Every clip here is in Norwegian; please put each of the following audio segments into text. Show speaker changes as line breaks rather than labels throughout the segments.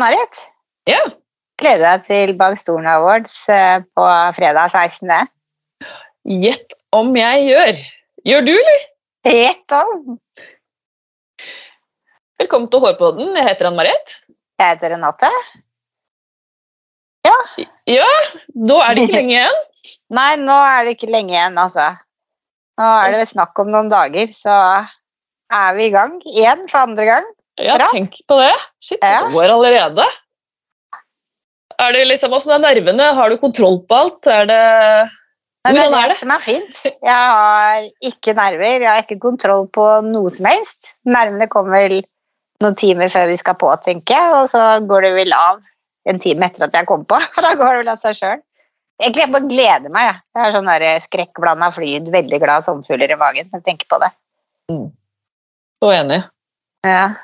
Marit,
Ja.
gleder du deg til Bang Stolen Awards eh, på fredag 16.
Gjett om jeg gjør. Gjør du, eller?
Gjett om!
Velkommen til Hårpodden. Jeg heter Ann-Marit.
Jeg heter Renate.
Ja, da er det ikke lenge igjen.
Nei, nå er det ikke lenge igjen, altså. Nå er det snakk om noen dager, så er vi i gang igjen for andre gang.
Ja,
Bra.
tenk på det. Shit,
Ja.
det går allerede. Er det liksom, Åssen er nervene? Har du kontroll på alt? Er det
Nei, det er
det,
det som er fint. Jeg har ikke nerver, jeg har ikke kontroll på noe som helst. Nervene kommer vel noen timer før vi skal på, tenker jeg, og så går det vel av en time etter at jeg kom på. Da går det vel av seg sjøl. Egentlig jeg bare gleder meg. Jeg, har sånn skrekkblanda flyd, veldig glad sommerfugler i magen når jeg tenker på det.
Så enig.
Ja.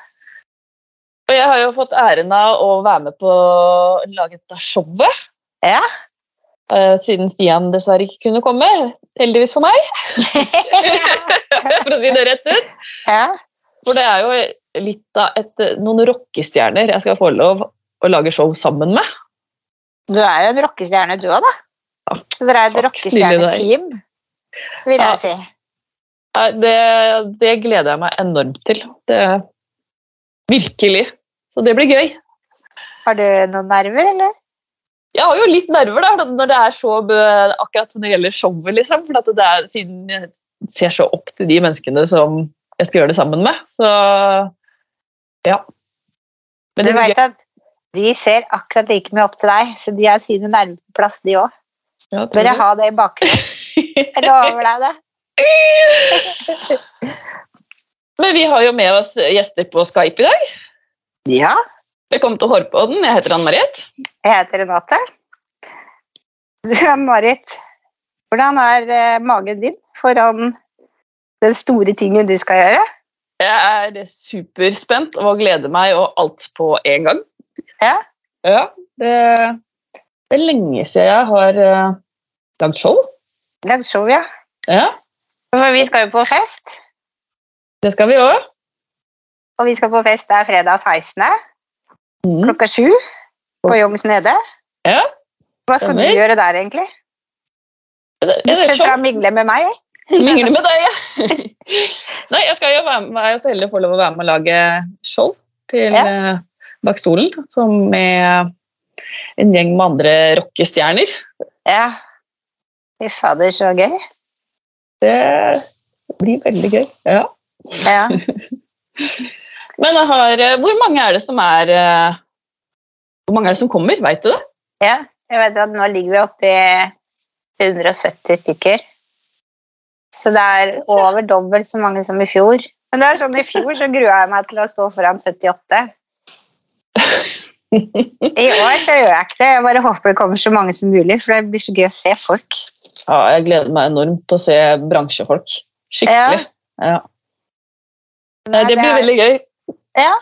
Og jeg har jo fått æren av å være med på å lage dette showet.
Ja.
eh, Siden Stian dessverre ikke kunne komme. Heldigvis for meg, for å si det rett ut.
ja.
For det er jo litt av et, noen rockestjerner jeg skal få lov å lage show sammen med.
Du er jo en rockestjerne, du òg, da.
Ja,
Så dere er et rockestjerneteam, vil jeg
Ja.
si.
Det, det gleder jeg meg enormt til. Det, virkelig. Så det blir gøy.
Har du noen nerver, eller?
Jeg har jo litt nerver da, når det er så akkurat når det gjelder showet, liksom. For det er, siden jeg ser så opp til de menneskene som jeg skal gjøre det sammen med. Så ja. Men
Du
veit
vet at de ser akkurat like mye opp til deg, så de har sine nerver på plass, de òg.
Bør Ja,
Bare ha det i bakgrunnen. Jeg lover deg det.
Men vi har jo med oss gjester på Skype i dag.
Ja.
Velkommen til Hårpodden. Jeg heter Ann-Marit.
Jeg heter Renate. Du, Marit, hvordan er eh, magen din foran den store tingen du skal gjøre?
Jeg er superspent og gleder meg og alt på en gang.
Ja.
Ja, det, det er lenge siden jeg har uh, lagd show.
Lagd show, ja.
Ja,
For vi skal jo på fest,
det skal vi òg.
Og vi skal på fest Det er fredag 16.
Mm.
klokka sju på Youngs Nede.
Ja,
Hva skal du gjøre der, egentlig? Bortsett fra å mingle med meg.
Mingle med deg, ja. Nei, jeg skal jo være med, jeg er så heldig å få lov å være med og lage show til
Ja.
Bakstolen. Som med en gjeng med andre rockestjerner.
Ja. Fy fader, så gøy.
Det blir veldig gøy. Ja.
Ja.
Men jeg har, eh, hvor mange er det som er eh, Hvor mange er det som kommer, veit du det?
ja. Jeg vet at nå ligger vi oppe i 170 stykker. Så det er over dobbelt så mange som i fjor. Men det er sånn i fjor så grua jeg meg til å stå foran 78. I år så gjør jeg ikke det. Jeg bare håper det kommer så mange som mulig, for det blir så gøy å se folk.
Ja, jeg gleder meg enormt til å se bransjefolk. Skikkelig. Ja. Nei, det blir veldig gøy.
Ja.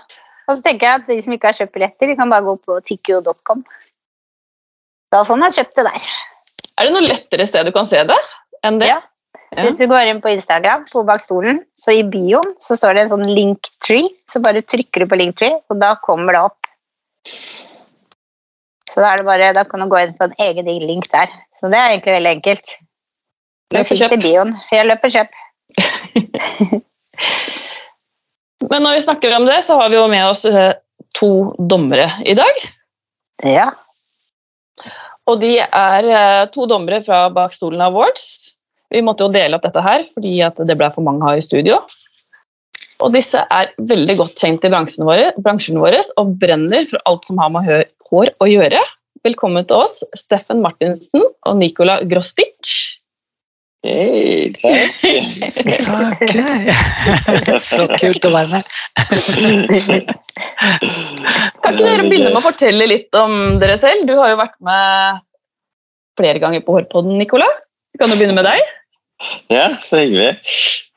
Og så tenker jeg at de som ikke har kjøpt billetter, de kan bare gå på tikkio.com. Da får man kjøpt det der.
Er det noe lettere sted du kan se det enn det?
Ja.
Ja.
Hvis du går inn på Instagram, på bak stolen, så i bioen så står det en sånn linktree. Så bare trykker du på linktree, og da kommer det opp. Så da, bare, da kan du gå inn på en egen link der. Så det er egentlig veldig enkelt. Det fins i bioen. Jeg løper kjøp.
Men når vi snakker om det, så har vi jo med oss eh, to dommere i dag.
Ja.
Og de er eh, to dommere fra Bak stolen Awards. Vi måtte jo dele opp dette her fordi at det ble for mange her i studio. Og disse er veldig godt kjent i bransjen vår, bransjen vår og brenner for alt som har med hår å gjøre. Velkommen til oss, Steffen Martinsen og Nicola Grostic.
Hei, takk.
Takk. Så kult å være med.
Kan ikke dere begynne med å fortelle litt om dere selv? Du har jo vært med flere ganger på Hårpodden, Nicola. Vi kan jo begynne med deg.
Ja, så hyggelig.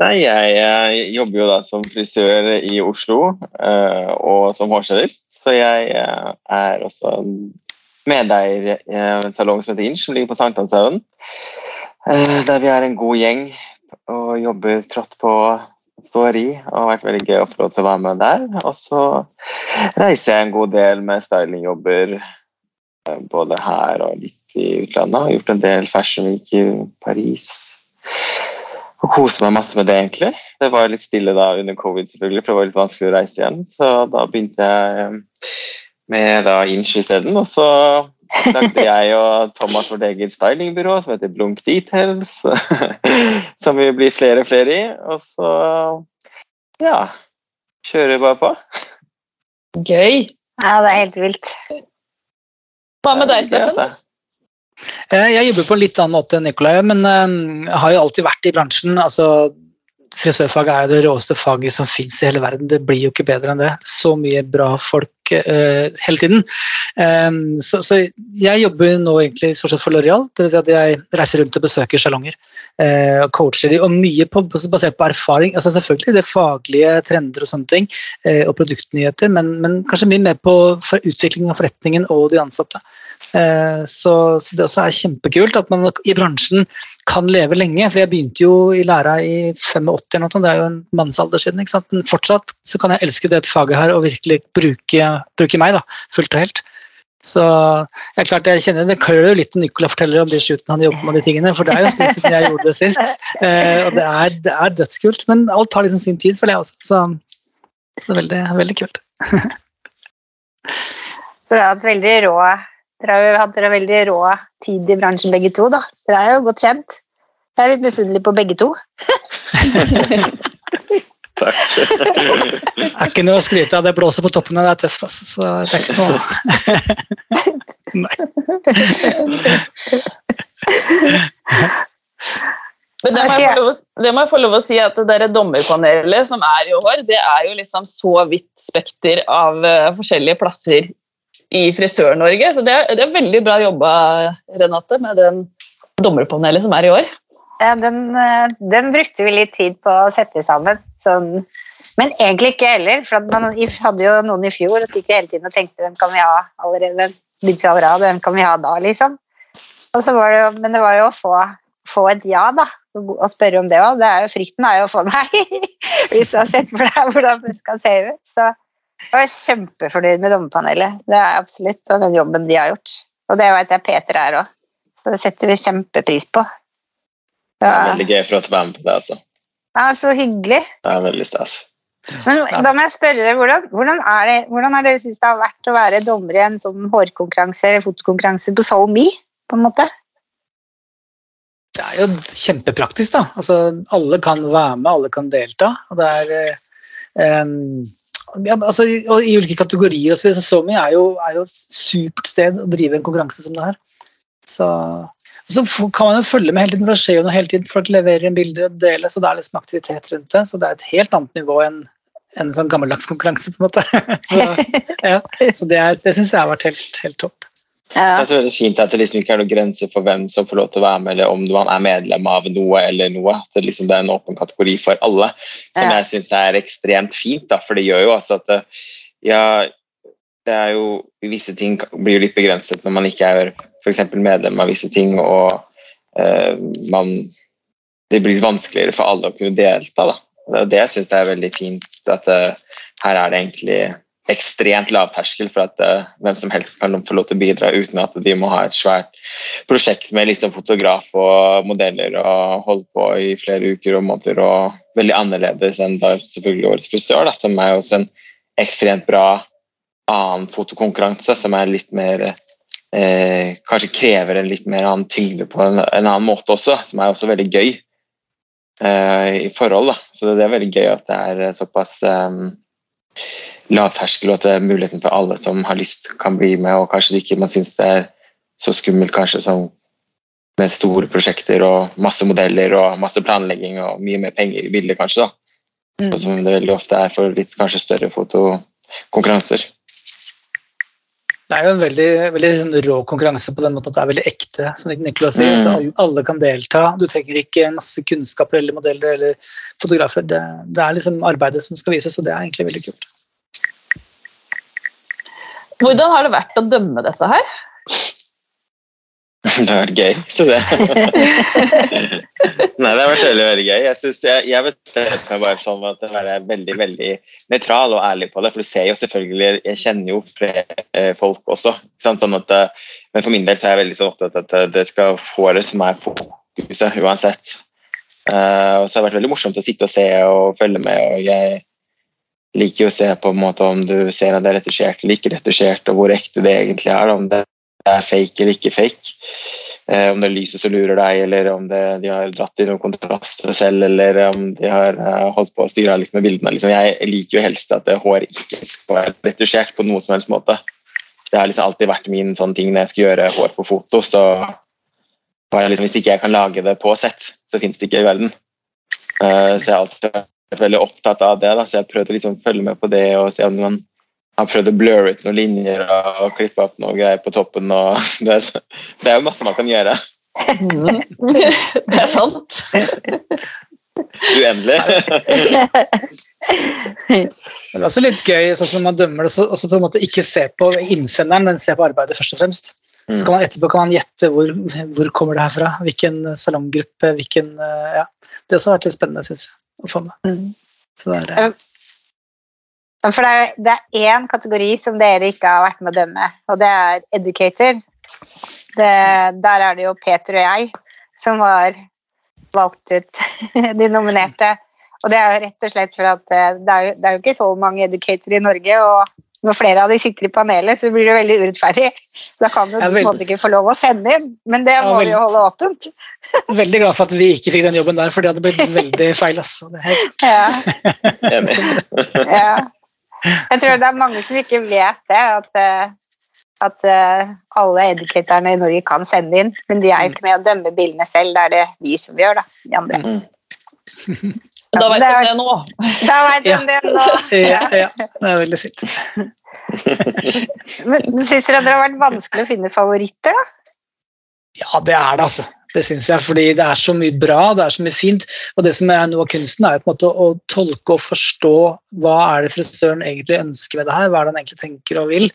Nei, jeg, jeg jobber jo da som frisør i Oslo eh, og som hårstylist, så jeg eh, er også medeier i en salong som heter Inch, som ligger på Sankthanshaugen. Eh, der vi er en god gjeng og jobber trått på står i, og har vært veldig gøy å få lov til å være med der. Og så reiser jeg en god del med stylingjobber, eh, både her og litt i utlandet. Har gjort en del Fashion Week i Paris. Og koser meg masse med det, egentlig. Det var litt stille da under covid, selvfølgelig, for det var litt vanskelig å reise igjen. Så da begynte jeg eh, med da Inch isteden. Og så lagde jeg og Thomas vårt eget stylingbyrå som heter Blunk Details. som vi blir flere og flere i. Og så ja kjører vi bare på.
Gøy.
Ja, det er helt vilt.
Hva med deg, Steffen?
Eh, Jeg jobber på en litt annen måte enn Nikolai, men eh, har jo alltid vært i bransjen. altså Frisørfaget er jo det råeste faget som fins i hele verden. Det blir jo ikke bedre enn det. Så mye bra folk uh, hele tiden. Um, så, så jeg jobber nå egentlig stort sett for Loreal. Vil si at jeg reiser rundt og besøker salonger Uh, og coacher de, og mye på, basert på erfaring. altså Selvfølgelig det faglige trender og sånne ting, uh, og produktnyheter, men, men kanskje mye mer på for utvikling av forretningen og de ansatte. Eh, Så, så det også er kjempekult at man i bransjen kan leve lenge. For jeg begynte jo i læra i 85, eller noe, det er jo en mannsalder siden. ikke sant? Men fortsatt så kan jeg elske det faget her og virkelig bruke, bruke meg da, fullt og helt. Så jeg klart jeg kjenner Det klør jo litt når Nicola forteller om de shootene han jobber med de tingene, for det er jo en stund siden jeg gjorde det sist. Eh, og det er, det er dødskult, men alt tar liksom sin tid, føler jeg også. Så det er veldig, veldig kult.
Hatt veldig rå dere har jo hatt dere veldig rå tid i bransjen begge to, da. Dere er jo godt kjent. Jeg er litt misunnelig på begge to.
Takk.
Det er ikke noe å skryte av, det blåser på toppen, og det er tøft. Altså. Så det er ikke noe Nei.
Men det må, jeg få lov, å- det må jeg få lov å si at det der dommerpanelet som er i år, det er jo liksom så vidt spekter av uh, forskjellige plasser i Frisør-Norge. Så det er, det er veldig bra jobba, Renate, med den dommerpanelet som er i år.
Ja, den, eh, den brukte vi litt tid på å sette sammen. Sånn. Men egentlig ikke heller, for man hadde jo noen i fjor og gikk hele tiden og tenkte hvem kan vi ha allerede? Begynte vi allerede, hvem kan vi ha da, liksom? Det jo, men det var jo å få, få et ja, da, og spørre om det òg. Frykten er jo å få nei, hvis du har sett for deg hvordan det skal se ut. Så jeg var kjempefornøyd med dommerpanelet. Det er absolutt, og den jobben de har gjort. Og det vet jeg Peter er òg. Så det setter vi kjempepris på.
Det er veldig gøy for å være med på det. altså.
ja så hyggelig.
Det er veldig stas.
Men da må jeg spørre deg, hvordan, hvordan, er det, hvordan har dere syntes det har vært å være dommer i en sånn hårkonkurranse eller fotokonkurranse på SoMe? på en måte?
Det er jo kjempepraktisk, da. Altså, alle kan være med, alle kan delta. Og det er em, ja, altså, i, I ulike kategorier. så SoMe er jo, er jo et supert sted å drive en konkurranse som det her. Så, så kan man jo følge med hele tiden, for det skjer jo noe hele tiden. Folk leverer inn bilder og deler, så det er liksom aktivitet rundt det. Så det er et helt annet nivå enn en sånn gammeldags konkurranse, på en måte. så, ja, så det, er- det syns jeg har vært helt, helt topp.
Det er så veldig fint at det liksom ikke er noen grenser for hvem som får lov til å være med, eller om man er medlem av noe eller noe. At det, liksom, det er en åpen kategori for alle, som
Ja.
jeg syns er ekstremt fint. Da, for det gjør jo altså at ja, det er jo Visse ting blir jo litt begrenset når man ikke er f.eks. medlem av visse ting, og eh, man Det blir vanskeligere for alle å kunne delta. Da. Det er det jeg syns er veldig fint, at uh, her er det egentlig ekstremt lav terskel for at uh, hvem som helst kan få lov til å bidra uten at de må ha et svært prosjekt med liksom fotograf og modeller og holde på i flere uker og måneder. og Veldig annerledes enn da selvfølgelig Årets frisør, da, som er også en ekstremt bra annen fotokonkurranse, som er litt mer eh, Kanskje krever en litt mer annen tyngde på en, en annen måte også, som er også veldig gøy eh, i forhold. da, Så det er veldig gøy at det er såpass eh, lav terskel, og at det er muligheten for alle som har lyst, kan bli med. og Kanskje ikke man syns det er så skummelt kanskje som med store prosjekter og masse modeller og masse planlegging og mye mer penger i bildet, kanskje. da.
Mm.
Sånn som det veldig ofte er for litt kanskje større fotokonkurranser.
Det er jo en veldig, veldig rå konkurranse på den måten at det er veldig ekte. som Nicolas sier.
Mm.
Alle kan delta. Du trenger ikke masse kunnskaper eller modeller eller fotografer. Det, det er liksom arbeidet som skal vises, og det er egentlig veldig kult.
Hvordan har det vært å dømme dette her?
Det har vært gøy. Så det. Nei, det har vært veldig veldig gøy. Jeg, synes, jeg, jeg bestemte meg bare sånn at være veldig veldig nøytral og ærlig på det. For du ser jo selvfølgelig Jeg kjenner jo flere eh, folk også. Sånn at, eh, men for min del så er jeg veldig sånn opptatt av at det skal håret som er fokuset uansett. Uh, og så har det vært veldig morsomt å sitte og se og følge med. og jeg liker jo å se på en måte om du ser at det er retusjert eller ikke retusjert, og hvor ekte det egentlig er. Om det er fake eller ikke fake. Eh, om det er lyset som lurer deg, eller om det, de har dratt i noen kontraster selv, eller om de har eh, holdt på å styre litt med bildene. Liksom, jeg liker jo helst at hår ikke skal være retusjert på noen som helst måte. Det har liksom alltid vært min sånn ting når jeg skal gjøre hår på foto. så liksom, Hvis ikke jeg kan lage det på sett, så fins det ikke i verden. Eh, så jeg har alltid vært veldig opptatt av det. Da, så jeg har prøvd å liksom følge med på det og se om man har prøvd å blurre ut noen linjer og, klippe opp noe greier på toppen. Det, det, er jo masse man kan gjøre.
det er sant.
Uendelig.
det er også litt gøy sånn når man dømmer det, så på en måte ikke se på innsenderen, men se på arbeidet først og fremst. Så kan man etterpå kan man gjette hvor, hvor kommer det her fra, hvilken salonggruppe, hvilken ja. Det har også vært litt spennende, syns jeg. å få med. Mm.
Så det er, for det er, det er én kategori som dere ikke har vært med å dømme, og det er educator. Det, der er det jo Peter og jeg som har valgt ut de nominerte. Og det er jo rett og slett for at eh, det er jo, det er jo ikke så mange educatorer i Norge, og når flere av de sitter i panelet, så blir det veldig urettferdig. Da kan du på en måte ikke få lov å sende inn, men det må vi jo holde åpent.
Veldig glad for at vi ikke fikk den jobben der, for det hadde blitt veldig feil. Altså.
Det er helt... ja. ja. Jeg tror det er mange som ikke vet det, at, eh, at eh, alle educatorene i Norge kan sende inn, men de er jo ikke med å dømme bildene selv, det er det vi som gjør, da. De andre.
Mm. Da vet du det nå.
Da vet du ja. det nå.
Ja, ja, det er veldig fint.
men Syns dere det har vært vanskelig å finne favoritter, da?
Ja, det er det, altså. Det syns jeg, fordi det er så mye bra, det er så mye fint. Og det som er noe av kunsten, er jo på en måte å tolke og forstå hva er det frisøren egentlig ønsker med det her, hva er det han egentlig tenker og vil.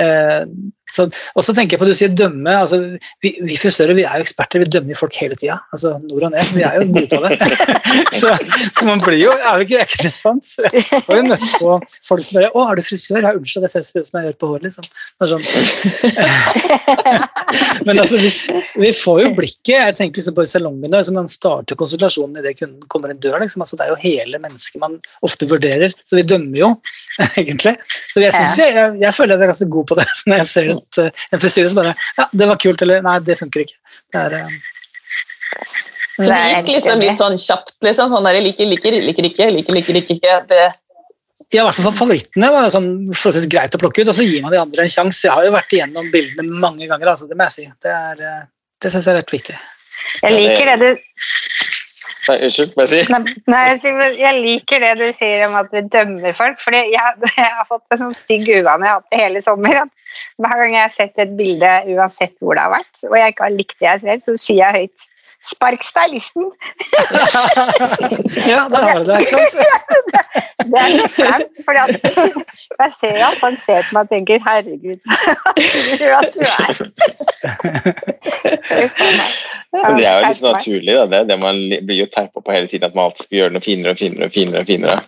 Eh, så, og så tenker jeg på du sier dømme. altså Vi, vi frisører vi er jo eksperter, vi dømmer folk hele tida. Altså, nord og ned. Vi er jo gode på det. så, så, man blir jo Er jo ikke, ekte, det sant? Jeg har jo møtt på folk som bare 'Å, er du frisør?' Ja, unnskyld, det ser ut som jeg gjør på håret, liksom. Sånn. Men altså, vi, vi, får jo blikket. Jeg tenker liksom på salongen Altså, man starter konsultasjonen idet kunden kommer inn døra. Liksom. Altså, det er jo hele mennesket man ofte vurderer. Så vi dømmer jo, egentlig. Så jeg, synes, jeg, jeg, jeg føler at jeg er ganske god på det når jeg ser at uh, en frisyre som bare Ja, det var kult, eller Nei, det funker ikke. Det er uh,
så det gikk liksom litt sånn kjapt, liksom? Sånn der liker, liker, liker ikke, liker, liker, liker ikke. Det
ja, i hvert fall favorittene var sånn greit å plukke ut, og så gir man de andre en sjanse. Jeg har jo vært igjennom bildene mange ganger, altså, det må jeg si. Det, er, eh, det syns jeg er helt viktig.
Jeg liker det du
Nei, unnskyld, hva
sier? Nei, jeg liker det du sier om at vi dømmer folk. For jeg, jeg, har fått en sånn stygg uvane jeg har hatt det hele sommer. Hver gang jeg har sett et bilde, uansett hvor det har vært, og jeg ikke har likt det jeg ser, så sier jeg høyt Spark stylisten!
ja, det har du det.
det er så flaut, for jeg ser jo at han ser på meg og tenker 'herregud, hva tror du at du er'?
Men det er jo litt naturlig, da, det. det man blir jo terpa på hele tiden, at man alltid skal gjøre noe finere og finere og finere. og finere.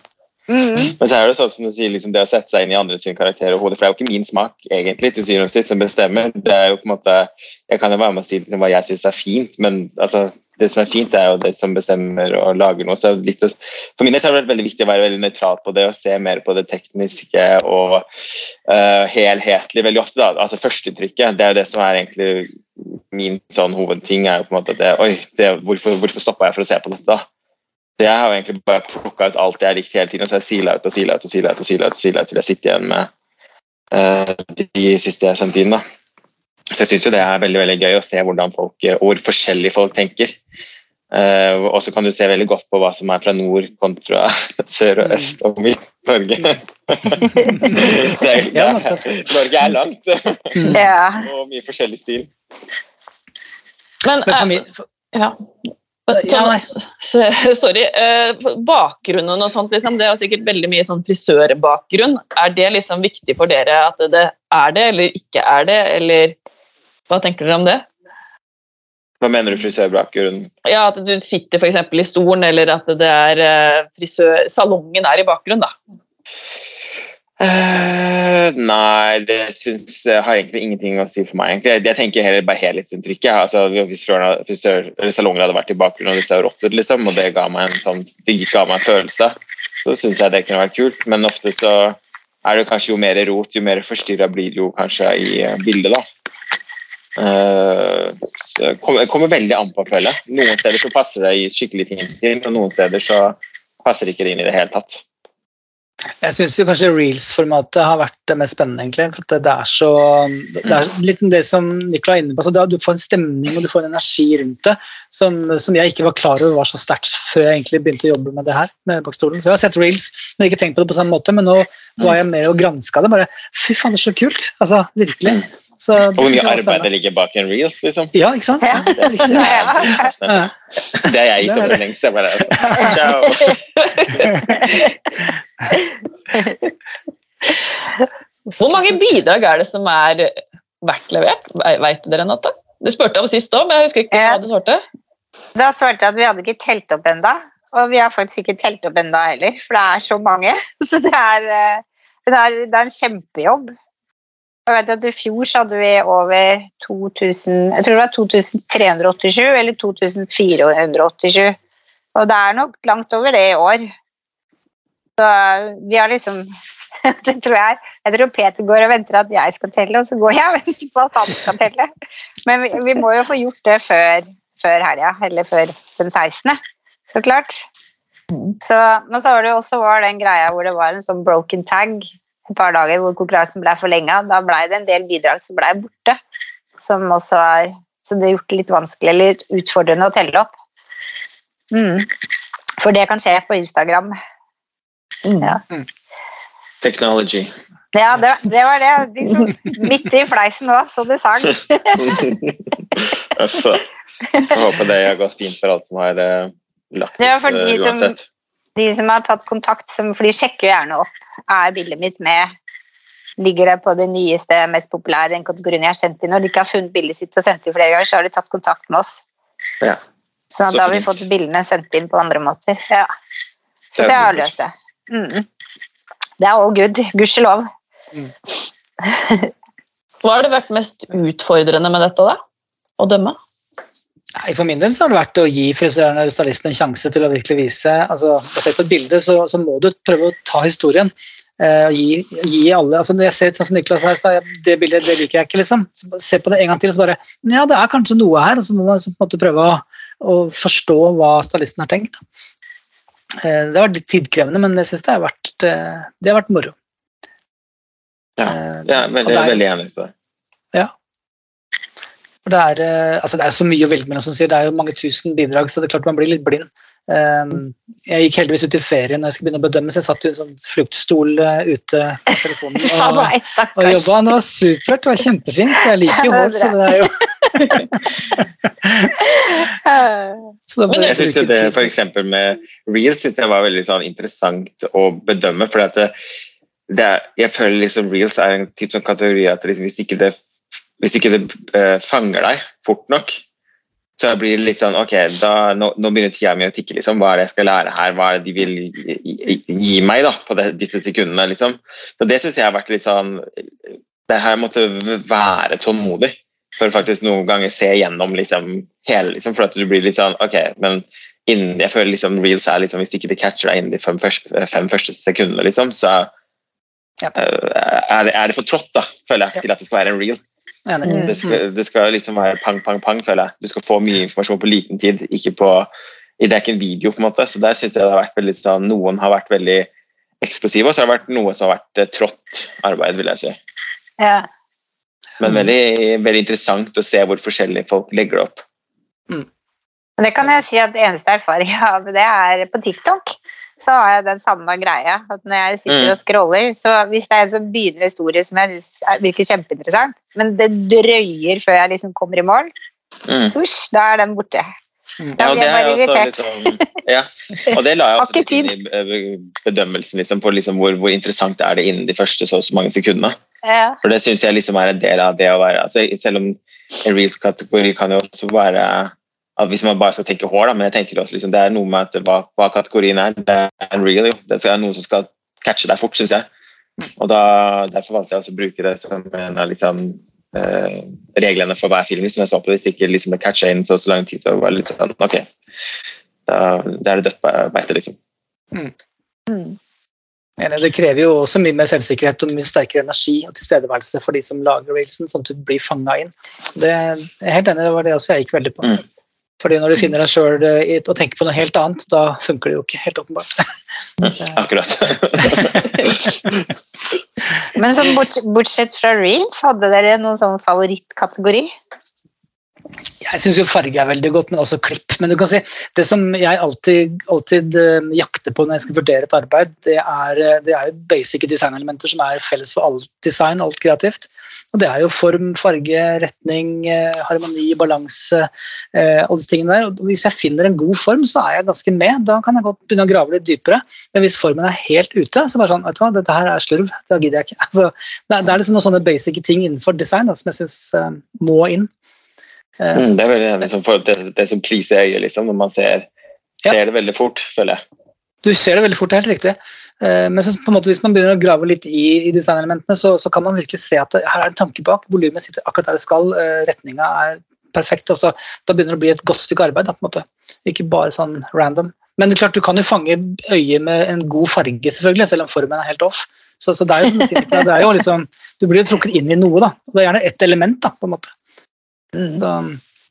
Mm. Men så er det sånn som du sier, liksom det å sette seg inn i andre sin karakter og hode, for det er jo ikke min smak egentlig til syvende og sist som bestemmer. det er jo på en måte, Jeg kan jo være med og si liksom, hva jeg syns er fint, men altså, det som er fint, er jo det som bestemmer og lager noe. så litt, For min del er det veldig viktig å være veldig nøytral på det og se mer på det tekniske og uh, helhetlig veldig ofte. da, altså Førsteinntrykket, det er jo det som er egentlig min sånn hovedting. er jo på en måte det, oi, det, Hvorfor, hvorfor stoppa jeg for å se på dette? da? Så jeg har jo egentlig bare plukka ut alt jeg har likt hele tiden, og så har jeg sila ut og sila ut og sila ut, og sila ut, og sila ut til jeg sitter igjen med uh, de siste jeg sendte inn. da. Så jeg syns jo det er veldig veldig gøy å se hvordan folk, eh, hvor forskjellige folk tenker. Uh, og så kan du se veldig godt på hva som er fra nord kontra sør og øst og midt Norge. det er, det er, Norge er langt og mye forskjellig stil.
Men, uh, ja. Sånn, sorry. Eh, bakgrunnen og sånt, liksom, det er sikkert veldig mye sånn frisørbakgrunn. Er det liksom viktig for dere at det er det, eller ikke er det, eller hva tenker dere om det?
Hva mener du frisørbakgrunn?
Ja, At du sitter eksempel i stolen, eller at det er eh, frisør... salongen er i bakgrunnen. da.
Eh, nei, det syns uh, har egentlig ingenting å si for meg. egentlig. Jeg tenker heller bare helhetsinntrykket. Altså, frisøren- frisør, salongen hadde vært i bakgrunnen og det ser rått liksom, og det ga meg en sånn, det ga meg en følelse, så syns jeg det kunne vært kult. Men ofte så er det kanskje jo mer rot, jo mer forstyrra blir det jo kanskje i eh, bildet, da. Uh, så kommer, kommer veldig an på, føler jeg. Noen steder så passer det skikkelig fint inn, og noen steder så passer det ikke inn i det hele tatt.
Jeg syns kanskje reels-formatet har vært det mest spennende, egentlig. For det er så Det er litt det som Nicolai er inne på. Altså, du får en stemning og du får en energi rundt det som, som jeg ikke var klar over var så sterkt før jeg egentlig begynte å jobbe med det her. med bakstolen. For Jeg har sett reels, men ikke tenkt på det på samme måte. Men nå var jeg med og granska det. bare, Fy faen, det er så kult! Altså, virkelig. Så,
Og hvor
det
mye arbeid det ligger bak en reels, liksom.
Ja, ikke sant?
Ja.
Det er, det er,
Ja.
det er jeg gitt opp for lengst. Jeg bare, altså. Ciao.
Hvor mange bidrag er det som er vært levert? Veit dere, det, Du spurte om sist òg, men jeg husker ikke hva du svarte.
Da svarte jeg at vi hadde ikke telt opp enda, og vi har faktisk ikke telt opp enda heller, for det er så mange. Så det er, eh, det er, det er en kjempejobb. Jeg vet at I fjor så hadde vi over 2000, jeg tror det var 2387 eller 2487. Og det er nok langt over det i år. Så vi har liksom Det tror jeg. Jeg tror Peter går og venter at jeg skal telle, og så går jeg og venter på at han skal telle. Men vi, vi må jo få gjort det før, før helga, eller før den 16. Så klart. Så, men så var det jo også var den greia hvor det var en sånn broken tag et par dager hvor konkurransen ble forlenga. Da ble det en del bidrag som ble borte. Som også er Så det har gjort det litt vanskelig eller utfordrende å telle opp. Mm. For det kan skje på Instagram. Ja,
Technology.
ja det, det var det. Liksom, midt i fleisen nå, så det sang.
Uff. Jeg håper det har gått fint for alt som har eh, lagt ut
Ja, for de
uansett.
som-. De som har tatt kontakt, som, for de sjekker jo gjerne opp er bildet mitt med Ligger det på det nyeste, mest populære den kategorien jeg har sendt inn? Når de ikke har funnet bildet sitt og sendt inn flere ganger, så har de tatt kontakt med oss.
Ja.
Så,
Så
da har vi
fint.
fått bildene sendt inn på andre måter. Ja. Så
Det er
å seg. Mm. Det er all good. Gudskjelov.
Hva har det vært mest utfordrende med dette, da? Å dømme?
Nei, For min del så har det vært å gi frisøren eller stylisten en sjanse til å virkelig vise altså Basert på et bilde så, så må du prøve å ta historien. Eh, gi, gi alle altså Når jeg ser ut sånn som Niklas her, så jeg- det bildet det liker jeg ikke. liksom. Så Se på det en gang til og så bare Ja, det er kanskje noe her. Og så må man så på en måte prøve å, å forstå hva stylisten har tenkt. Eh, det har vært litt tidkrevende, men jeg syns det, har vært, eh, det har vært moro.
Ja, jeg
er
veldig,
er-
veldig enig på det.
For det er, eh, altså det er så mye å velge mellom, som sier. Det er jo mange tusen bidrag, så det er klart man blir litt blind. Jeg gikk heldigvis ut i ferien når jeg skulle begynne å bedømme, så jeg satt i en sånn fruktstol eh, ute på telefonen og, og jobba. Det var supert, det var kjempefint. Jeg liker jo hår, så det er jo
Men
Jeg
syns
det f.eks. med Reels synes jeg var veldig sånn interessant å bedømme. for jeg føler liksom Reels er en type sånn kategori at liksom, hvis ikke det, hvis ikke det uh, fanger deg fort nok, så blir det litt sånn Ok, da, nå, nå begynner tida mi å tikke. liksom, Hva er det jeg skal lære her? Hva er det de vil gi, gi, gi meg da, på det, disse sekundene? liksom. Så Det syns jeg har vært litt sånn Det her måtte være tålmodig for faktisk noen ganger se gjennom liksom, hele, liksom, for at du blir litt sånn Ok, men innen, jeg føler liksom reels er liksom, hvis ikke det catcher deg innen de fem første, fem første sekundene, liksom, så
Ja.
eh, er, det, er det for trått, da, føler jeg, til at det skal være en reel.
Mm.
Det skal, det skal liksom være pang, pang, pang, føler jeg. Du skal få mye informasjon på liten tid, ikke på Det er ikke en video, på en måte, så der syns jeg det har vært veldig sånn Noen har vært veldig eksplosive, og så har det vært noe som har vært eh, trått arbeid, vil jeg si.
Ja.
Men veldig, veldig interessant å se hvor forskjellige folk legger det opp.
Mm. Det kan jeg si at eneste erfaring jeg har med det, er på TikTok. Så har jeg den samme greia. at Når jeg sitter
Mm.
og scroller, så hvis det er en som begynner en historie som jeg synes er- virker kjempeinteressant, men det drøyer før jeg liksom kommer i mål,
Mm.
swoosh, da er den borte.
Mm.
Ja, og det er også liksom, ja, og det la jeg også litt inn i eh, bedømmelsen liksom, på liksom hvor, hvor interessant er det innen de første så og så mange sekundene.
Ja.
For det syns jeg liksom er en del av det å være altså, Selv om en reels-kategori kan jo også være at Hvis man bare skal tenke hår, da, men jeg tenker også liksom, det er noe med at hva, hva kategorien er. Det er en reel, jo. Det er noe som skal catche deg fort, syns jeg. Og da, Derfor valgte jeg også å bruke det som en av liksom, reglene for hver film. Som jeg så på, Hvis ikke liksom, det catcha inn så så lang tid, så var det litt sånn Ok, da, da er det dødt be- beite, liksom.
Mm.
Mm. Det krever jo også mye mer selvsikkerhet og mye sterkere energi og tilstedeværelse for de som lager reelsen, sånn at du blir fanga inn. Det, jeg er helt enig, det var det også jeg gikk veldig på.
Mm.
Fordi når du finner deg sjøl og tenker på noe helt annet, da funker det jo ikke, helt åpenbart.
Akkurat.
Men sånn bort, bortsett fra reels, hadde dere noen sånn favorittkategori?
Jeg syns jo farge er veldig godt, men også klipp. Men du kan si, det som jeg alltid, alltid eh, jakter på når jeg skal vurdere et arbeid, det er, eh, det er jo basic designelementer som er felles for alt design, alt kreativt. Og det er jo form, farge, retning, eh, harmoni, balanse, alle disse tingene der. Og hvis jeg finner en god form, så er jeg ganske med. Da kan jeg godt begynne å grave litt dypere. Men hvis formen er helt ute, så bare sånn, vet du hva, dette her er slurv. Da gidder jeg ikke. Altså, det, er, liksom noen sånne basic ting innenfor design da, som jeg syns må inn.
Mm, det er veldig liksom, for det, det som pleaser øyet, liksom, når man ser,
Ja.
det veldig fort, føler jeg.
Du ser det veldig fort, det er helt riktig. Eh, Men så måte, hvis man begynner å grave litt i, i designelementene, så, så kan man virkelig se at det, her er en tanke bak. Volumet sitter akkurat der det skal. eh, Retninga er perfekt. Altså, da begynner det å bli et godt stykke arbeid. Da, på en måte. Ikke bare sånn random. Men det er klart, du kan jo fange øyet med en god farge, selvfølgelig, selv om formen er helt off. Så, så det er jo som du sier, det er jo liksom, Du blir jo trukket inn i noe, da. Det er gjerne ett element, da, på en måte. Så,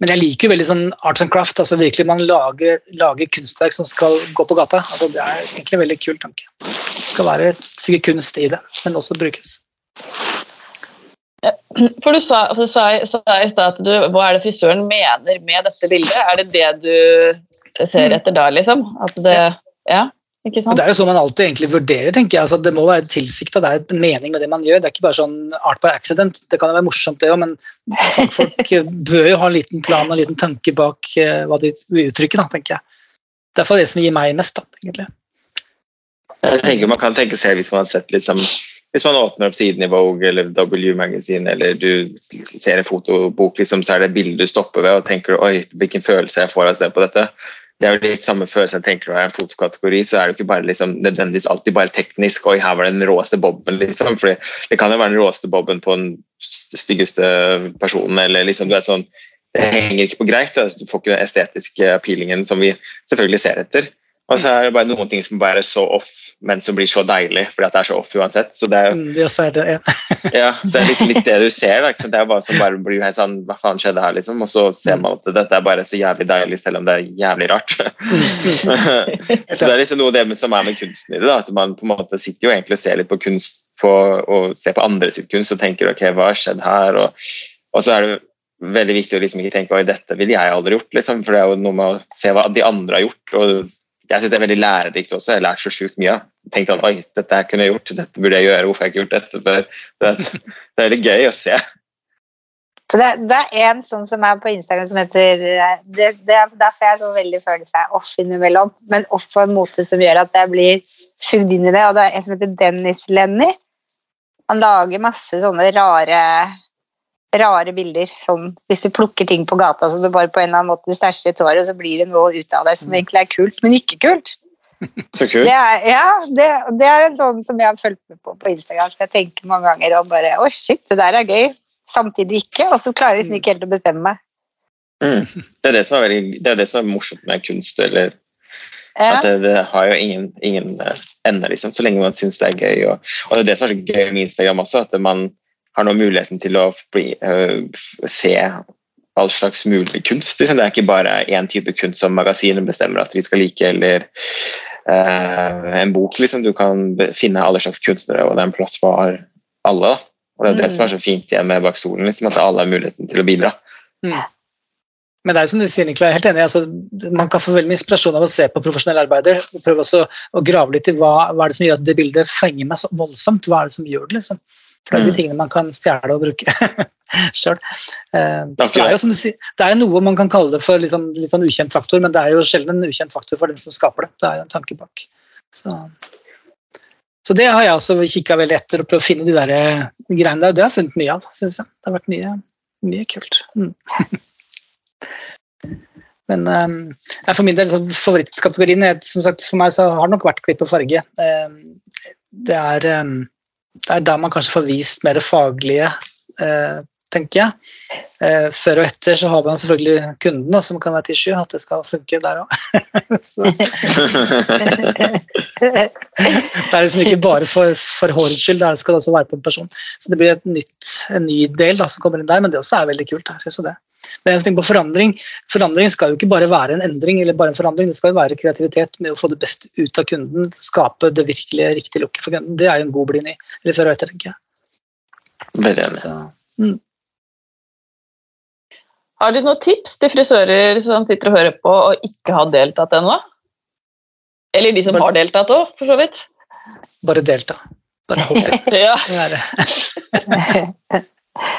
men jeg liker jo veldig sånn arts and craft. altså virkelig Man lager, lager kunstverk som skal gå på gata. altså Det er egentlig en veldig kul tanke. Det skal være stykke kunst i det, men også brukes.
For du sa, for du sa, sa i stad at du, hva er det frisøren mener med dette bildet? Er det det du ser
Mm.
etter da, liksom? At det, ja,
Og
sant?
Det er jo sånn man alltid egentlig vurderer. tenker jeg, altså Det må være tilsikta, det er en mening med det man gjør. Det er ikke bare sånn art by accident. Det kan jo være morsomt, det òg, men folk bør jo ha en liten plan og en liten tanke bak uh, hva de uttrykker, da, tenker jeg. Det er for det som gir meg mest, da, egentlig.
Jeg tenker Man kan tenke seg hvis man har sett liksom, hvis man åpner opp siden i Vogue eller W Magazine, eller du ser en fotobok, liksom, så er det et bilde du stopper ved og tenker oi, hvilken følelse jeg får av å se på dette. Det er jo litt samme følelse jeg tenker når det er en fotokategori, så er det ikke bare liksom, nødvendigvis alltid bare teknisk oi, her var den råeste boben, liksom. For det kan jo være den råeste boben på den styggeste personen, eller liksom Det, sånn Det henger ikke på greit. Du får ikke den estetiske appealingen som vi selvfølgelig ser etter. Og så er det bare noen ting som bare er så off, men som blir så deilig fordi at det er så off uansett. Så det er,
jo, Det er det, ja.
ja, det er liksom litt det du ser. Da. Det er bare som bare blir helt sånn Hva faen skjedde her, liksom? Og så ser man at dette er bare så jævlig deilig, selv om det er jævlig rart. så det er liksom noe av det som er med kunsten i det. da, At man på en måte sitter jo egentlig og ser litt på kunst på, og ser på andre sitt kunst og tenker ok, hva har skjedd her? Og, og så er det veldig viktig å liksom ikke tenke oi, dette ville jeg aldri gjort, liksom, for det er jo noe med å se hva de andre har gjort. og jeg synes det er veldig lærerikt også. Jeg har lært så sjukt mye. Tenkt at oi, dette her kunne jeg gjort, dette burde jeg gjøre, hvorfor har jeg ikke gjort dette før? Det det er veldig gøy å se.
Det, det er en sånn som er på Instagram som heter det, det er Derfor jeg så veldig følelse av off innimellom, men off på en måte som gjør at jeg blir sugd inn i det. Og det er en som heter Dennis Lenny. Han lager masse sånne rare rare bilder. Sånn, hvis du plukker ting på gata som du bare på en eller annen måte stæsjer i tåret, og så blir det noe ut av det som egentlig er kult, men ikke kult.
Så kult.
Det er, ja, det, det er en sånn som jeg har fulgt med på på Instagram, Så jeg tenker mange ganger og bare Å, shit, det der er gøy. Samtidig ikke. Og så klarer jeg liksom ikke helt å bestemme meg.
Mm. Det, er det, som er veldig, det er det som er morsomt med kunst. eller
Ja.
At det, det har jo ingen, ingen eh, ende, liksom, så lenge man syns det er gøy. Og, og det er det som er så gøy med Instagram også, at man har nå muligheten til å bli, uh, se all slags mulig kunst. Liksom. Det er ikke bare én type kunst som magasinet bestemmer at vi skal like, eller uh, en bok. Liksom. Du kan finne alle slags kunstnere, og det er en plass for alle. Og det er det
Mm.
som er så fint igjen med Bak solen, liksom, at alle har muligheten til å bidra.
Men det er jo som du sier, Nikolai, jeg er helt enig. Altså, man kan få veldig mye inspirasjon av å se på profesjonelle arbeider. og Prøve også å grave litt i hva, hva er det som gjør at det bildet fenger meg så voldsomt. Hva er det som gjør det, liksom. For det er de
Mm.
tingene man kan stjele og bruke. sjøl. Eh, det, er jo, som du sier, det er noe man kan kalle det for litt sånn, litt sånn ukjent faktor, men det er jo sjelden en ukjent faktor for den som skaper det. Det er jo en tanke bak. Så, så det har jeg også kikka veldig etter, og prøvd å finne de der eh, greiene der. Det har jeg funnet mye av, syns jeg. Det har vært mye, mye kult. Mm. Men um, for min del, favorittkategorien som sagt, For meg så har det nok vært klipp og farge. Um, det, er, um, det er der man kanskje får vist mer faglige uh, tenker jeg. Eh, før og etter så har man selvfølgelig kunden, da, som kan være til sky, at det skal funke der òg. det er liksom ikke bare for, for hårets skyld, det skal også være på en person. Så det blir nytt, en ny del da, som kommer inn der, men det også er veldig kult. Jeg synes det. Men jeg tenker på forandring. Forandring skal jo ikke bare være en endring, eller bare en forandring, det skal jo være kreativitet med å få det beste ut av kunden. Skape det virkelig riktige lukket for kunden. Det er jo en god blind i. Eller før og etter, tenker jeg.
Veldig enig. Så, mm.
Har du noen tips til frisører som sitter og hører på og ikke har deltatt ennå? Eller de som bare, har deltatt òg, for så vidt?
Bare delta. Bare hopp i.
ja.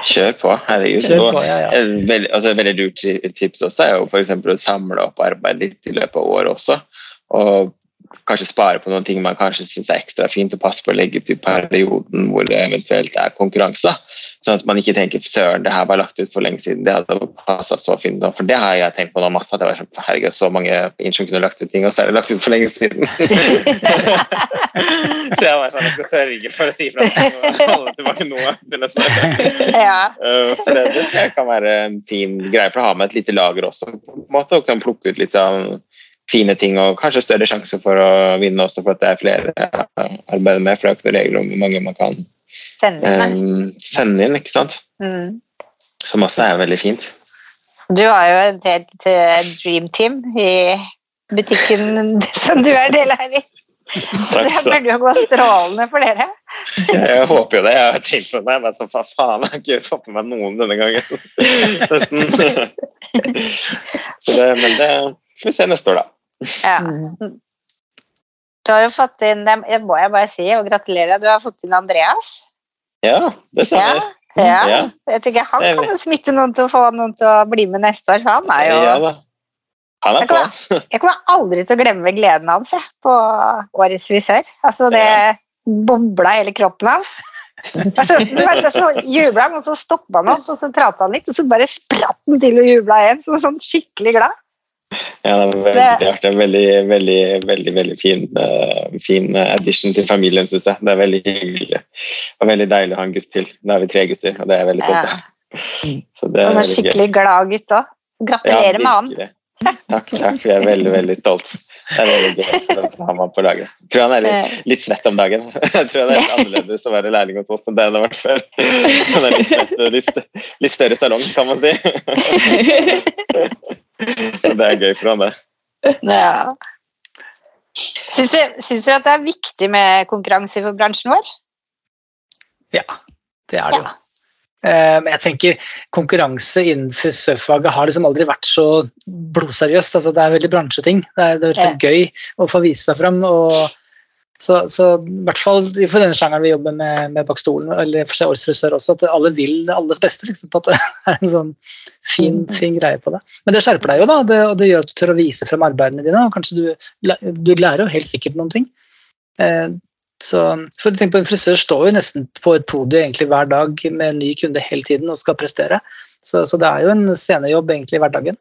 Kjør på, herregud.
Kjør på, ja, ja.
Et veldig, altså, veldig lurt tips også er jo f.eks. å samle opp arbeid litt i løpet av året også. Og kanskje spare på noen ting man kanskje syns er ekstra fint, og passe på å legge ut i perioden hvor det eventuelt er konkurranse. Sånn at man ikke tenker søren, det her var lagt ut for lenge siden, det hadde passa så fint. For det har jeg tenkt på nå masse, at det var sånn, herregud, så mange inn kunne lagt ut ting, og så er det lagt ut for lenge siden. så jeg var sånn, jeg skal sørge for å si fra og holde tilbake noe til neste år.
Ja.
Uh, for det, det kan være en fin greie for å ha med et lite lager også, på en måte, og kan plukke ut litt sånn fine ting og kanskje større sjanse for å vinne også for at det er flere jeg arbeider med. For det er ikke noen regler om hvor mange man kan
sende inn.
Um, sende inn ikke sant?
Mm.
Som også er veldig fint.
Du har jo et helt til dream team i butikken som du er del av i. Så det burde jo gå strålende for dere.
Jeg håper jo det. Jeg har tenkt på det, men så faen, jeg har ikke fått med meg noen denne gangen. Så det, men det får vi se neste år, da.
Ja. Du har jo fått inn det må jeg bare si, og gratulerer, du har fått inn Andreas.
Ja, det stemmer.
Ja, ja. ja. Jeg tenker Han kan jo smitte noen til å få noen til å bli med neste år, for han er jo
ja, da. Han er
jeg, kommer, jeg kommer aldri til å glemme gleden hans jeg, på årets frisør. Altså, det ja. bobla hele kroppen hans. Altså, du vet, så jubla han, og så stoppa han opp, og så prata han litt, og så bare spratt han til og jubla igjen, så sånn skikkelig glad.
Ja, det er veldig artig. Veldig, veldig, veldig, veldig fin, uh, fin addition til familien, syns jeg. Det er veldig hyggelig. Og veldig deilig å ha en gutt til. Da er vi tre gutter, og det er veldig stolt av.
Ja. Og så skikkelig glad gutt òg. Gratulerer ja, med han.
Takk, takk. Vi er veldig, veldig stolt. Det er veldig gøy å ha ham på laget. Jeg tror han er litt, litt svett om dagen. Jeg tror han er litt annerledes å være lærling hos oss enn det han har vært før. Han er litt, litt, litt større salong, kan man si. Så det er gøy for han, det.
Ja. Syns dere at det er viktig med konkurranse for bransjen vår?
Ja, det er det jo. Ja. Eh, men jeg tenker konkurranse innen frisørfaget har liksom aldri vært så blodseriøst. Altså, det er veldig bransjeting. Det er, det er veldig gøy å få vise seg fram. Og, så, så, i hvert fall for denne sjangeren vi jobber med, med bak stolen, eller for seg årets frisør også, at alle vil alles beste. Liksom, på at det er en sånn fin, mm. fin greie på det. Men det skjerper deg jo, da, det, og det gjør at du tør å vise frem arbeidene dine. og kanskje du, du lærer jo helt sikkert noen ting. Eh, så, for tenk på En frisør står jo nesten på et podium egentlig hver dag med en ny kunde hele tiden og skal prestere. Så, så det er jo en scenejobb egentlig i hverdagen.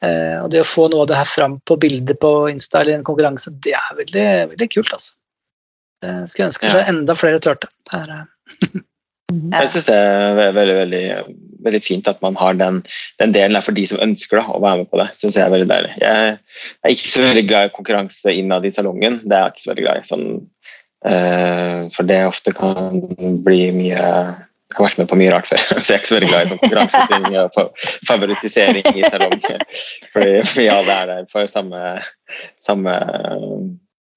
Eh, og det å få noe av det her fram på bildet på Insta eller en konkurranse, det er veldig, veldig kult. altså. Jeg skulle ønske ja. enda flere turte. Det
eh, Jeg syns det er veldig, veldig, veldig, fint at man har den, den delen der for de som ønsker da, å være med på det. Synes jeg er veldig deilig. Jeg er ikke så veldig glad i konkurranse innad i salongen. Det er jeg ikke så veldig glad i. Sånn, for det ofte kan bli mye Jeg har vært med på mye rart før, så jeg er ikke så veldig glad i sånn konkurranseting og favorittisering i salong. Fordi vi alle er der for samme, samme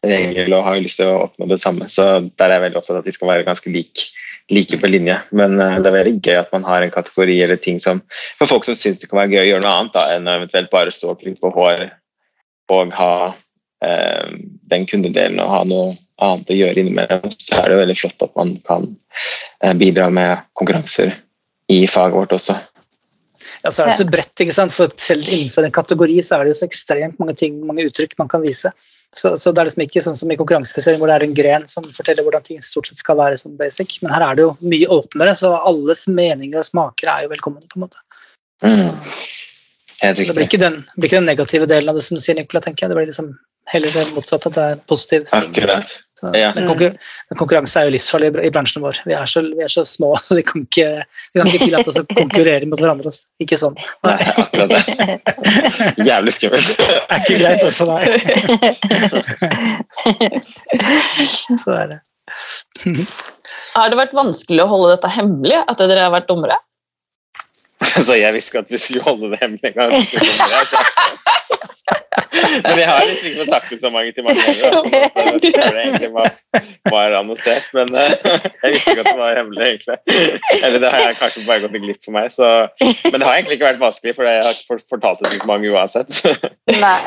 regel og har lyst til å oppnå det samme. Så der er jeg veldig opptatt av at de skal være ganske like, like på linje. Men uh, det er veldig gøy at man har en kategori eller ting som For folk som syns det kan være gøy å gjøre noe annet da, enn eventuelt bare stå og klippe hår og ha eh, den kundedelen og ha noe annet å gjøre innimellom, så er det veldig flott at man kan eh, bidra med konkurranser i faget vårt også.
Ja, så er det så bredt, ikke sant? for selv innenfor en kategori så er det jo så ekstremt mange ting, mange uttrykk man kan vise. Så, så det er liksom ikke sånn som i konkurransefisering hvor det er en gren som forteller hvordan ting stort sett skal være som basic, men her er det jo mye åpnere, så alles meninger og smaker er jo velkomne. på en måte.
Mm.
Det blir ikke, den, blir ikke den negative delen av det som du sier, Nicola, tenker jeg. Det blir liksom heller det motsatte, at det er en positiv ting. Så,
Ja.
men, konkurran men konkurranse er jo livsfarlig i br- i bransjen vår. Vi er så, vi er så små, så vi kan ikke, vi kan ikke tillate oss å konkurrere mot hverandre. altså. Ikke sånn. Nei,
Akkurat det. Jævlig skummelt.
det er ikke greit for meg. Så er det.
Har det vært vanskelig å holde dette hemmelig, at dere har vært dommere?
Så jeg visste ikke at vi skulle holde det hemmelig engang. Men jeg har liksom ikke fått kontaktet så mange til mange ganger. det var, annonsert, men eh, jeg visste ikke at det var hemmelig, egentlig. Eller det har kanskje bare gått i glipp for meg. Så. Men det har egentlig ikke vært vanskelig, for jeg har ikke fortalt det til så mange uansett.
Nei.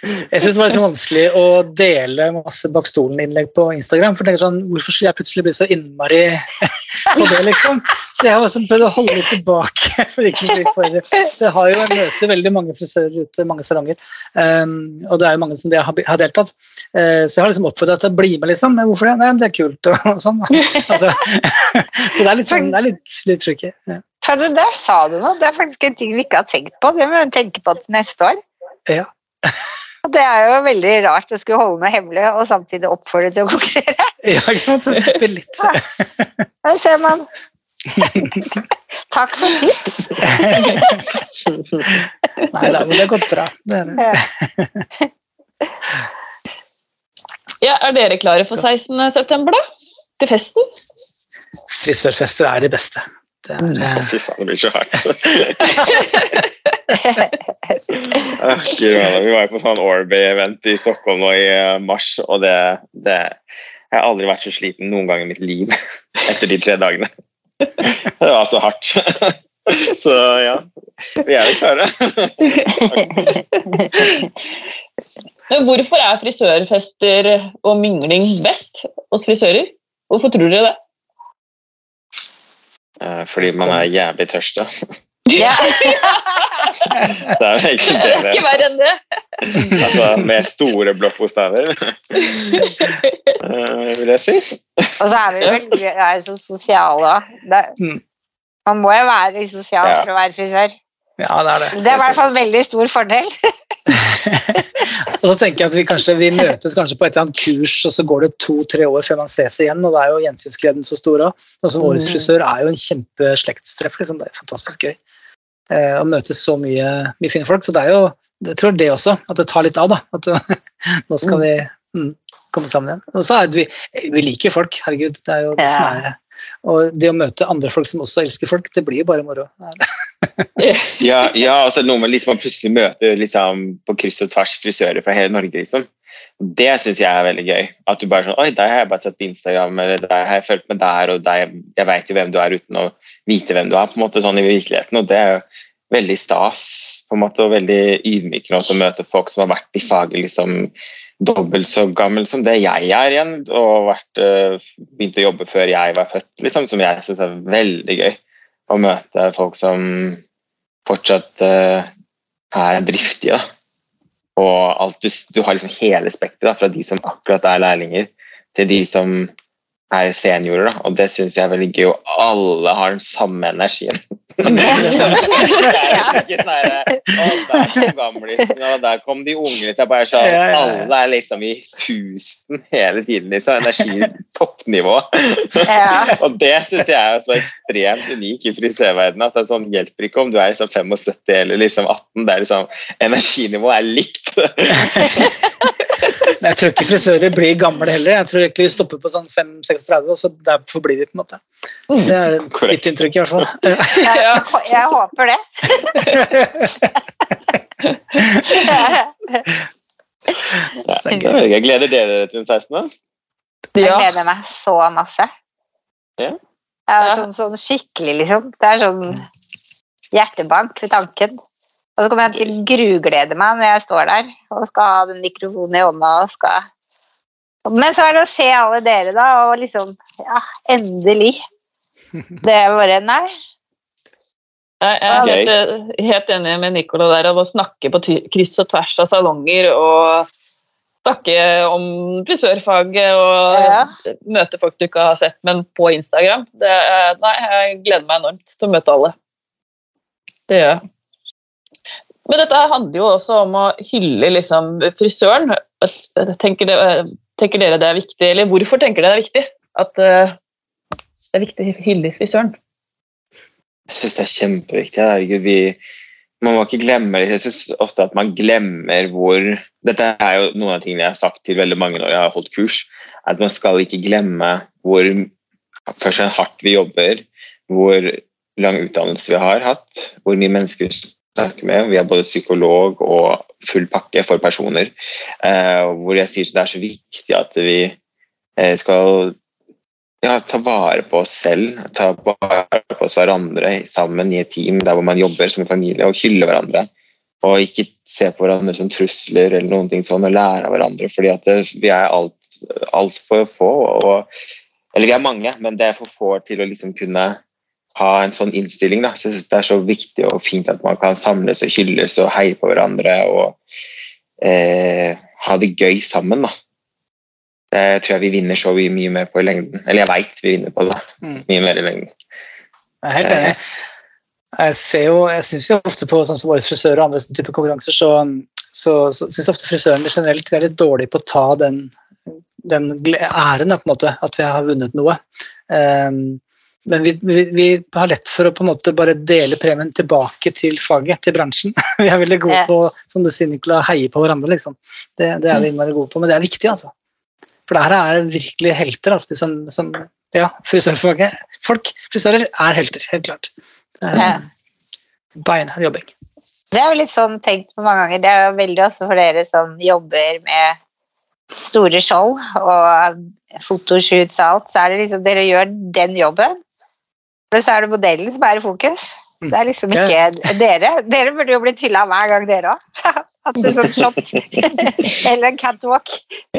Jeg synes det var litt vanskelig å dele masse bak stolen-innlegg på Instagram. for jeg sånn, Hvorfor skulle jeg plutselig bli så innmari på det, liksom? Så jeg har også prøvd å holde litt tilbake. for ikke å bli for... Det har jo jeg møter veldig mange frisører ute, mange salonger. Um, og det er jo mange som det har, har deltatt. Uh, så jeg har liksom oppfordra til å bli med, liksom. Men hvorfor det? Nei, det er kult og sånn. Altså, så det er litt, sånn, det er litt, litt tricky. Ja.
For det, der sa du noe. Det er faktisk en ting vi ikke har tenkt på. Det må vi tenke på til neste år.
Ja.
Og Det er jo veldig rart å skulle holde noe hemmelig og samtidig oppfordre til å konkurrere.
Ja, ikke sant? Litt
Der ser man. Takk for tips.
Nei da, men det har gått bra. Det er det.
Ja, Er dere klare for 16. september, da? Til festen?
Frisørfester er det beste. Det er,
Fy faen, det blir så hardt. Vi var jo på sånn Orbay-event i Stockholm nå i eh, mars, og det, det Jeg har aldri vært så sliten noen gang i mitt liv etter de tre dagene. Det var så hardt. Så ja, vi er jo klare.
Men Hvorfor er frisørfester og mingling best hos frisører? Hvorfor tror dere det?
Eh, Fordi man er jævlig tørst, da.
Ja.
Det er jo egentlig det det
Ikke verre enn det.
Altså med store blokkbokstaver, eh, vil jeg si.
Og så er vi vel er jo så sosiale òg.
Mm.
Man må jo være litt sosial
Ja.
for å være frisør.
Ja, det er det.
Det er i hvert fall en veldig stor fordel.
Og så tenker jeg at vi kanskje vi møtes kanskje på et eller annet kurs, og så går det to-tre år før man ses igjen, og da er jo gjensynsgleden så stor òg. Og som årets
Mm.
frisør er jo en kjempeslektstreff. Liksom. Det er fantastisk gøy eh, å møte så mye, mye fine folk. Så det er jo jeg tror det også, at det tar litt av. da, at Nå skal vi mm, komme sammen igjen. Og så er det, vi, vi liker folk, herregud. det er jo det som er Og det å møte andre folk som også elsker folk, det blir jo bare moro.
Ja, ja altså noe med liksom å plutselig møte liksom, på kryss og tvers frisører fra hele Norge. liksom. Det syns jeg er veldig gøy. At du bare sånn Oi, deg har jeg bare sett på Instagram, eller der har jeg fulgt med der, og der, jeg veit jo hvem du er uten å vite hvem du er, på en måte sånn i virkeligheten. Og det er jo veldig stas, på en måte, og veldig ydmykende også å møte folk som har vært i faget liksom dobbelt så gammel som det jeg er igjen, og vært, øh, begynt å jobbe før jeg var født, liksom, som jeg syns er veldig gøy. Å møte folk som fortsatt uh, er driftige. Da. Og alt, du, du har liksom hele spekteret, fra de som akkurat er lærlinger, til de som er seniorer. Da. Og det syns jeg er veldig gøy, og alle har den samme energien. Er ikke sånn «Å, der kom der kom de unge. Det er bare sånn. Alle er liksom i tusen hele tiden. liksom, Energi toppnivå. Og det syns jeg er så ekstremt unik i frisørverdenen. At det sånn, hjelper ikke om du er liksom 75 eller liksom 18. det er liksom, Energinivået er likt.
Men Jeg tror ikke frisører blir gamle heller. Jeg tror egentlig vi stopper på sånn 5-36, og så derfor blir vi på en måte. Det er mitt inntrykk i hvert fall.
Jeg, jeg håper det.
Jeg gleder dere til den 16.
Jeg gleder meg så masse. Er
Ja.
sånn, sånn skikkelig, liksom. Det er sånn hjertebank ved tanken. Og så kommer jeg til å gruglede meg når jeg står der og skal ha den mikrofonen i hånda og skal Men så er det å se alle dere, da, og liksom Ja, endelig. Det er bare Nei.
Jeg er helt, helt enig med Nicola der om å snakke på ty- kryss og tvers av salonger og snakke om frisørfaget og
Ja.
møte folk du ikke har sett, men på Instagram. Det er, nei, jeg gleder meg enormt til å møte alle. Det gjør jeg. Men dette handler jo også om å hylle liksom, frisøren. Tenker, det, tenker dere det er viktig, eller hvorfor tenker dere det er viktig at uh, det er viktig å hylle frisøren?
Jeg syns det er kjempeviktig. Herregud, vi, man må ikke glemme det. Jeg syns ofte at man glemmer hvor Dette er jo noen av tingene jeg har sagt til veldig mange når jeg har holdt kurs. At man skal ikke glemme hvor først og hardt vi jobber, hvor lang utdannelse vi har hatt, hvor mye mennesker snakker med. Vi har både psykolog og full pakke for personer. Eh, hvor jeg sier at det er så viktig at vi eh, skal ja, ta vare på oss selv, ta vare på oss hverandre sammen i et team der hvor man jobber som en familie, og hylle hverandre. Og ikke se på hverandre som trusler eller noen ting sånn, og lære av hverandre. fordi vi er altfor alt få. Og, eller vi er mange, men det er for få til å liksom kunne ha en sånn innstilling. Da. Så jeg synes Det er så viktig og fint at man kan samles og hylles og heie på hverandre og eh, ha det gøy sammen. da. Det tror jeg vi vinner så mye mer på i lengden. Eller jeg veit vi vinner på det.
Mm.
Mye mer i lengden.
Jeg er helt enig. Jeg ser jo, jeg syns jo ofte på sånn som våre frisører og andre typer konkurranser, så, så, så syns jeg ofte frisørene generelt er litt dårlige på å ta den, den æren, på en måte, at vi har vunnet noe. Ehm, men vi, vi, vi har lett for å på en måte bare dele premien tilbake til faget, til bransjen. Vi er veldig gode på som du sier, Nicola, heie på hverandre. liksom. Det, det er vi innmari gode på, men det er viktig, altså. For det her er virkelig helter. Altså, som, som, ja, frisørfaget. Folk, frisører er helter, helt klart.
Ja.
Beinhard jobbing.
Det er jo litt sånn tenkt på mange ganger. Det er jo veldig også for dere som jobber med store show og fotoshoots og alt, så er det liksom dere gjør den jobben, så er det modellen som er i fokus. Det er liksom
Ja.
ikke dere. Dere burde jo blitt hylla hver gang, dere òg. At det er sånn shot. Eller en catwalk.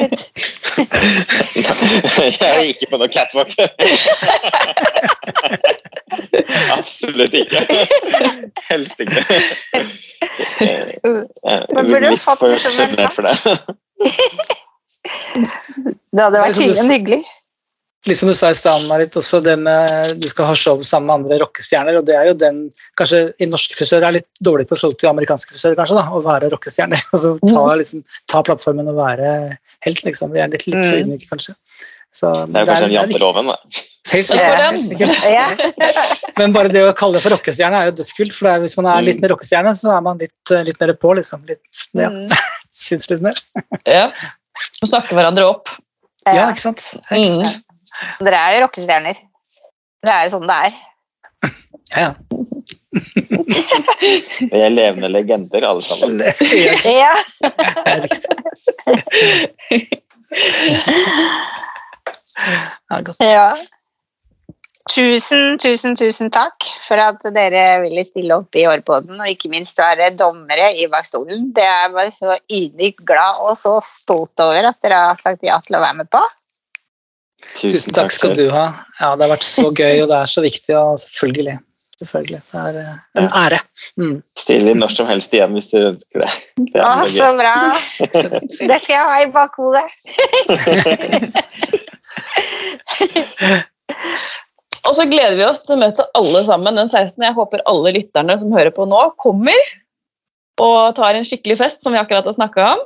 jeg er ikke på noe catwalk. Absolutt ikke. Helst ikke. Jeg er
burde
litt
fått
for
det
det.
Det hadde vært hyggelig.
Litt som du sa i stad, Marit, også det med du skal ha show sammen med andre rockestjerner. og det er jo den, Kanskje i norske frisører er litt dårlig på forhold til amerikanske frisører, kanskje, da, å være rockestjerner. altså ta, liksom, ta plattformen og være helt, liksom. Vi er litt, litt for
Mm.
ydmyke, kanskje. Så
Det er jo kanskje en janteloven, da.
Helt sikkert,
er.
Ja.
Men bare det å kalle det for rockestjerne er jo dødskult. For det er, hvis man er litt mer rockestjerne, så er man litt, eh, litt mer på, liksom. Litt, ja,
Mm.
syns litt mer.
Ja. Må snakke hverandre opp.
Ja,
Ja.
ikke sant? Helt.
Mm.
Dere er jo rockestjerner. Det er jo sånn det er.
Ja, ja.
Vi er levende legender, alle sammen.
Ja,
Ja. Tusen, tusen, tusen takk for at dere ville stille opp i Årpodden, og ikke minst være dommere i Bakstolen. Det er jeg bare så ydmykt glad og så stolt over at dere har sagt ja til å være med på.
Tusen takk skal du ha. Ja, det har vært så gøy, og det er så viktig. Og selvfølgelig. Selvfølgelig. Det er eh, en ære. Mm.
Still inn når som helst igjen hvis du ønsker det. det
Å,
så
så
gøy.
bra! Det skal jeg ha i bakhodet.
Og så gleder vi oss til å møte alle sammen den 16. Jeg håper alle lytterne som hører på nå, kommer og tar en skikkelig fest, som vi akkurat har snakka om.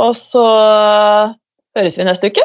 Og så høres vi neste uke.